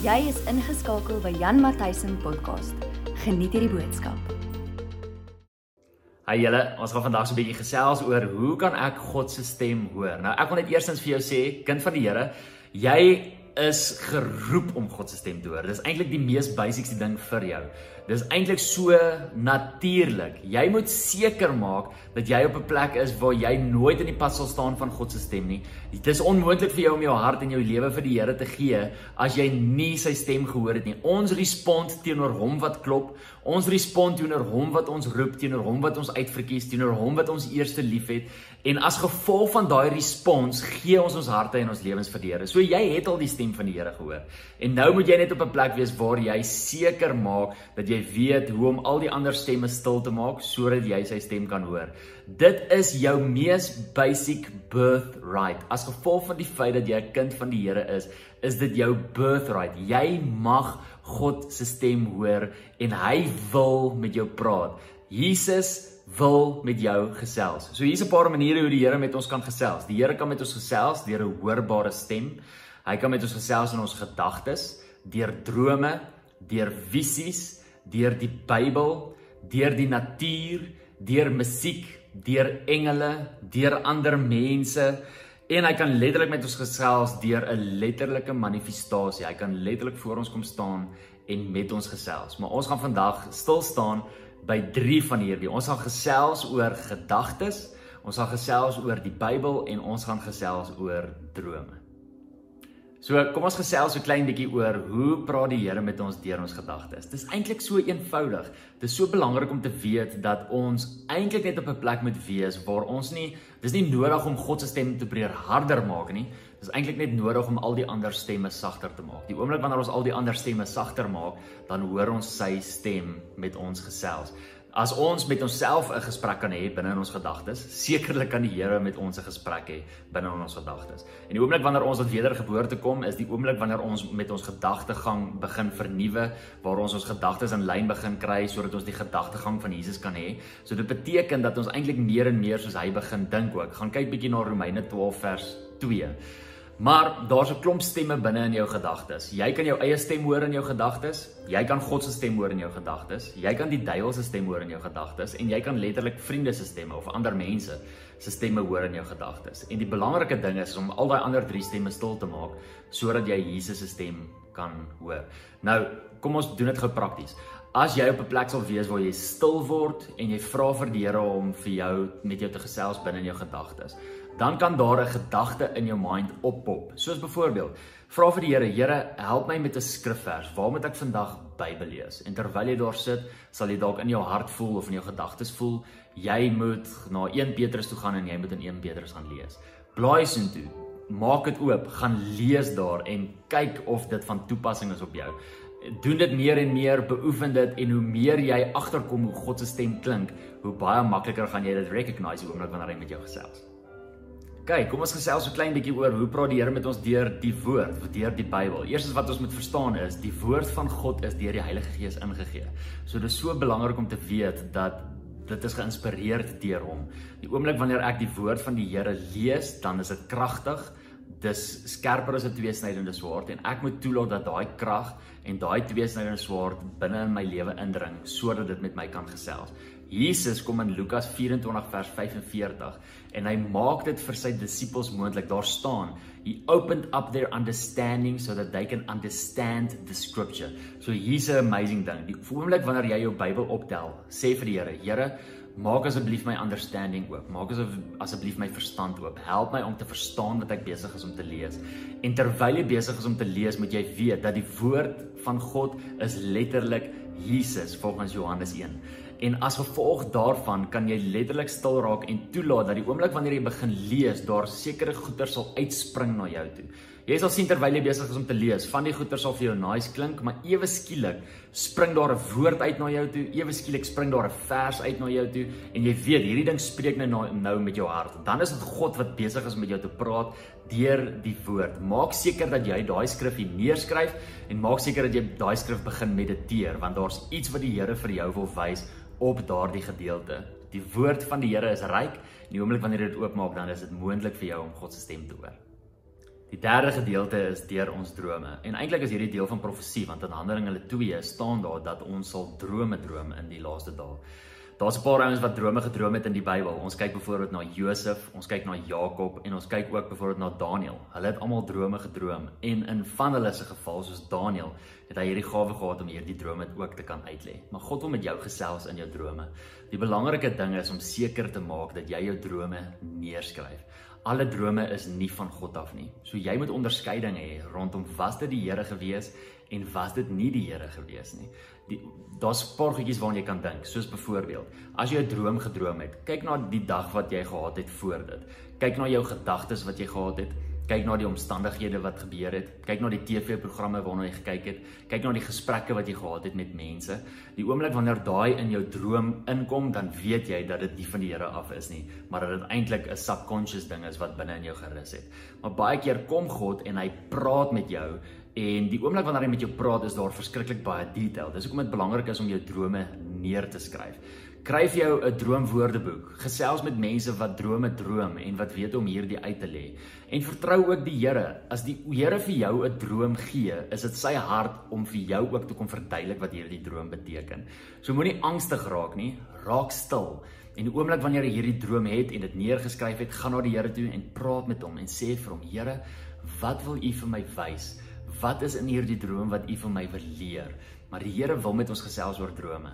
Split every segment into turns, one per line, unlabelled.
Jy is ingeskakel by Jan Matthysen podcast. Geniet hierdie boodskap.
Hi julle, ons gaan vandag so 'n bietjie gesels oor hoe kan ek God se stem hoor? Nou ek wil net eerstens vir jou sê, kind van die Here, jy is geroep om God se stem te hoor. Dis eintlik die mees basiese ding vir jou. Dis eintlik so natuurlik. Jy moet seker maak dat jy op 'n plek is waar jy nooit in die pad sal staan van God se stem nie. Dit is onmoontlik vir jou om jou hart en jou lewe vir die Here te gee as jy nie sy stem gehoor het nie. Ons respond teenoor hom wat klop. Ons respond teenoor hom wat ons roep, teenoor hom wat ons uitverkies, teenoor hom wat ons eerste liefhet. En as gevolg van daai respons gee ons ons harte en ons lewens vir die Here. So jy het al die stem van die Here gehoor. En nou moet jy net op 'n plek wees waar jy seker maak dat jy weet hoe om al die ander stemme stil te maak sodat jy sy stem kan hoor. Dit is jou mees basic birthright. As gevolg van die feit dat jy 'n kind van die Here is, is dit jou birthright. Jy mag God se stem hoor en hy wil met jou praat. Jesus wil met jou gesels. So hier's 'n paar maniere hoe die Here met ons kan gesels. Die Here kan met ons gesels deur 'n hoorbare stem. Hy kan met ons gesels in ons gedagtes, deur drome, deur visies, deur die Bybel, deur die natuur, deur musiek, deur engele, deur ander mense en hy kan letterlik met ons gesels deur 'n letterlike manifestasie. Hy kan letterlik voor ons kom staan en met ons gesels. Maar ons gaan vandag stil staan by 3 van hierdie. Ons gaan gesels oor gedagtes, ons gaan gesels oor die Bybel en ons gaan gesels oor drome. So kom ons gesels so klein bietjie oor hoe praat die Here met ons deur ons gedagtes. Dis eintlik so eenvoudig. Dit is so belangrik om te weet dat ons eintlik net op 'n plek moet wees waar ons nie dis nie nodig om God se stem te probeer harder maak nie. Dis eintlik net nodig om al die ander stemme sagter te maak. Die oomblik wanneer ons al die ander stemme sagter maak, dan hoor ons sy stem met ons gesels. As ons met onsself 'n gesprek kan hê binne in ons gedagtes, sekerlik kan die Here met ons 'n gesprek hê binne in ons gedagtes. En die oomblik wanneer ons tot wedergeboorte kom, is die oomblik wanneer ons met ons gedagtegang begin vernuwe, waar ons ons gedagtes in lyn begin kry sodat ons die gedagtegang van Jesus kan hê. So dit beteken dat ons eintlik meer en meer soos hy begin dink ook. Gaan kyk bietjie na Romeine 12 vers 2. Maar daar's 'n klomp stemme binne in jou gedagtes. Jy kan jou eie stem hoor in jou gedagtes. Jy kan God se stem hoor in jou gedagtes. Jy kan die duiwel se stem hoor in jou gedagtes en jy kan letterlik vriende se stemme of ander mense se stemme hoor in jou gedagtes. En die belangrike ding is om al daai ander drie stemme stil te maak sodat jy Jesus se stem kan hoor. Nou, kom ons doen dit gou prakties. As jy op 'n plek sal wees waar jy stil word en jy vra vir die Here om vir jou met jou te gesels binne in jou gedagtes dan kan daar 'n gedagte in jou mind oppop. Soos byvoorbeeld, vra vir die Here, Here, help my met 'n skrifvers. Waar moet ek vandag Bybel lees? En terwyl jy daar sit, sal jy dalk in jou hart voel of in jou gedagtes voel, jy moet na 1 Petrus toe gaan en jy moet in 1 Petrus gaan lees. Blaai soontoe. Maak dit oop, gaan lees daar en kyk of dit van toepassing is op jou. Doen dit meer en meer, beoefen dit en hoe meer jy agterkom hoe God se stem klink, hoe baie makliker gaan jy dit recognize hoe oomblik wanneer hy met jou gesels. Kyk, kom ons gesels so klein bietjie oor hoe praat die Here met ons deur die woord, deur die Bybel. Eerstens wat ons moet verstaan is, die woord van God is deur die Heilige Gees ingegee. So dit is so belangrik om te weet dat dit is geïnspireerd deur hom. Die oomblik wanneer ek die woord van die Here lees, dan is dit kragtig. Dis skerper as 'n tweesnydende swaard en ek moet toelaat dat daai krag en daai tweesnydende swaard binne in my lewe indring sodat dit met my kan gesels. Jesus kom in Lukas 24 vers 45 en hy maak dit vir sy disippels moontlik. Daar staan, he opened up their understanding so that they can understand the scripture. So hier's 'n amazing ding. Die oomblik wanneer jy jou Bybel optel, sê vir die Here, Here, maak asseblief my understanding oop. Maak asseblief my verstand oop. Help my om te verstaan wat ek besig is om te lees. En terwyl jy besig is om te lees, moet jy weet dat die woord van God is letterlik Jesus volgens Johannes 1. En as gevolg daarvan kan jy letterlik stil raak en toelaat dat die oomblik wanneer jy begin lees, daar sekere goeie sal uitspring na jou toe. Jy sal sien terwyl jy besig is om te lees, van die goeie sal vir jou nice klink, maar ewe skielik spring daar 'n woord uit na jou toe, ewe skielik spring daar 'n vers uit na jou toe en jy weet hierdie ding spreek nou nou met jou hart. Dan is dit God wat besig is met jou te praat deur die woord. Maak seker dat jy daai skrif hier neerskryf en maak seker dat jy daai skrif begin mediteer want daar's iets wat die Here vir jou wil wys op daardie gedeelte. Die woord van die Here is ryk en die oomblik wanneer jy dit oopmaak, dan is dit moontlik vir jou om God se stem te hoor. Die derde gedeelte is deur ons drome. En eintlik is hierdie deel van profesie want in Handelinge 2 staan daar dat ons sal drome droom in die laaste dae. Daar's 'n paar ouens wat drome gedroom het in die Bybel. Ons kyk byvoorbeeld na Josef, ons kyk na Jakob en ons kyk ook byvoorbeeld na Daniël. Hulle het almal drome gedroom en in van hulle se geval soos Daniël, het hy hierdie gawe gehad om hierdie drome ook te kan uitlê. Maar God wil met jou gesels in jou drome. Die belangrike ding is om seker te maak dat jy jou drome neerskryf. Alle drome is nie van God af nie. So jy moet onderskeiding hê rondom was dit die Here gewees en was dit nie die Here gewees nie. Daar's 'n paar goedjies waaraan jy kan dink, soos byvoorbeeld, as jy 'n droom gedroom het, kyk na die dag wat jy gehad het voor dit. Kyk na jou gedagtes wat jy gehad het. Kyk na die omstandighede wat gebeur het. Kyk na die TV-programme waarna jy gekyk het. Kyk na die gesprekke wat jy gehad het met mense. Die oomblik wanneer daai in jou droom inkom, dan weet jy dat dit nie van die Here af is nie, maar dat dit eintlik 'n subconscious ding is wat binne in jou gerus het. Maar baie keer kom God en hy praat met jou En die oomblik wanneer hy met jou praat, is daar verskriklik baie detail. Dis hoekom dit belangrik is om jou drome neer te skryf. Skryf jou 'n droomwoordeboek. Gesels met mense wat drome droom en wat weet om hierdie uit te lê. En vertrou ook die Here. As die Here vir jou 'n droom gee, is dit sy hart om vir jou ook te kom verduidelik wat hierdie droom beteken. So moenie angstig raak nie, raak stil. En die oomblik wanneer jy hierdie droom het en dit neergeskryf het, gaan na die Here toe en praat met hom en sê vir hom: "Here, wat wil U vir my wys?" Wat is in hierdie droom wat U vir my wil leer? Maar die Here wil met ons gesels oor drome.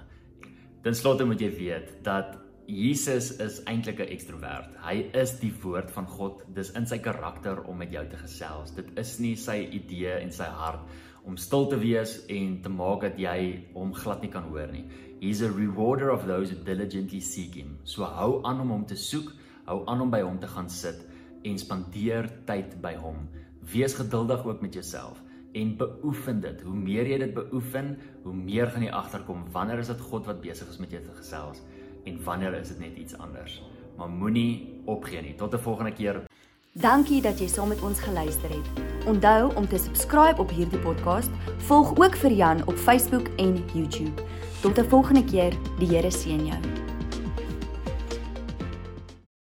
Ten slotte moet jy weet dat Jesus is eintlik 'n ekstrovert. Hy is die woord van God. Dis in sy karakter om met jou te gesels. Dit is nie sy idee en sy hart om stil te wees en te maak dat jy hom glad nie kan hoor nie. He's a rewarder of those who diligently seek him. So hou aan om hom te soek, hou aan om by hom te gaan sit en spandeer tyd by hom. Wees geduldig ook met jouself en beoefen dit. Hoe meer jy dit beoefen, hoe meer gaan jy agterkom wanneer is dit God wat besig is met jou te gesels en wanneer is dit net iets anders. Maar moenie opgee nie. Tot 'n volgende keer.
Dankie dat jy saam met ons geluister het. Onthou om te subscribe op hierdie podcast. Volg ook vir Jan op Facebook en YouTube. Tot 'n volgende keer. Die Here seën jou.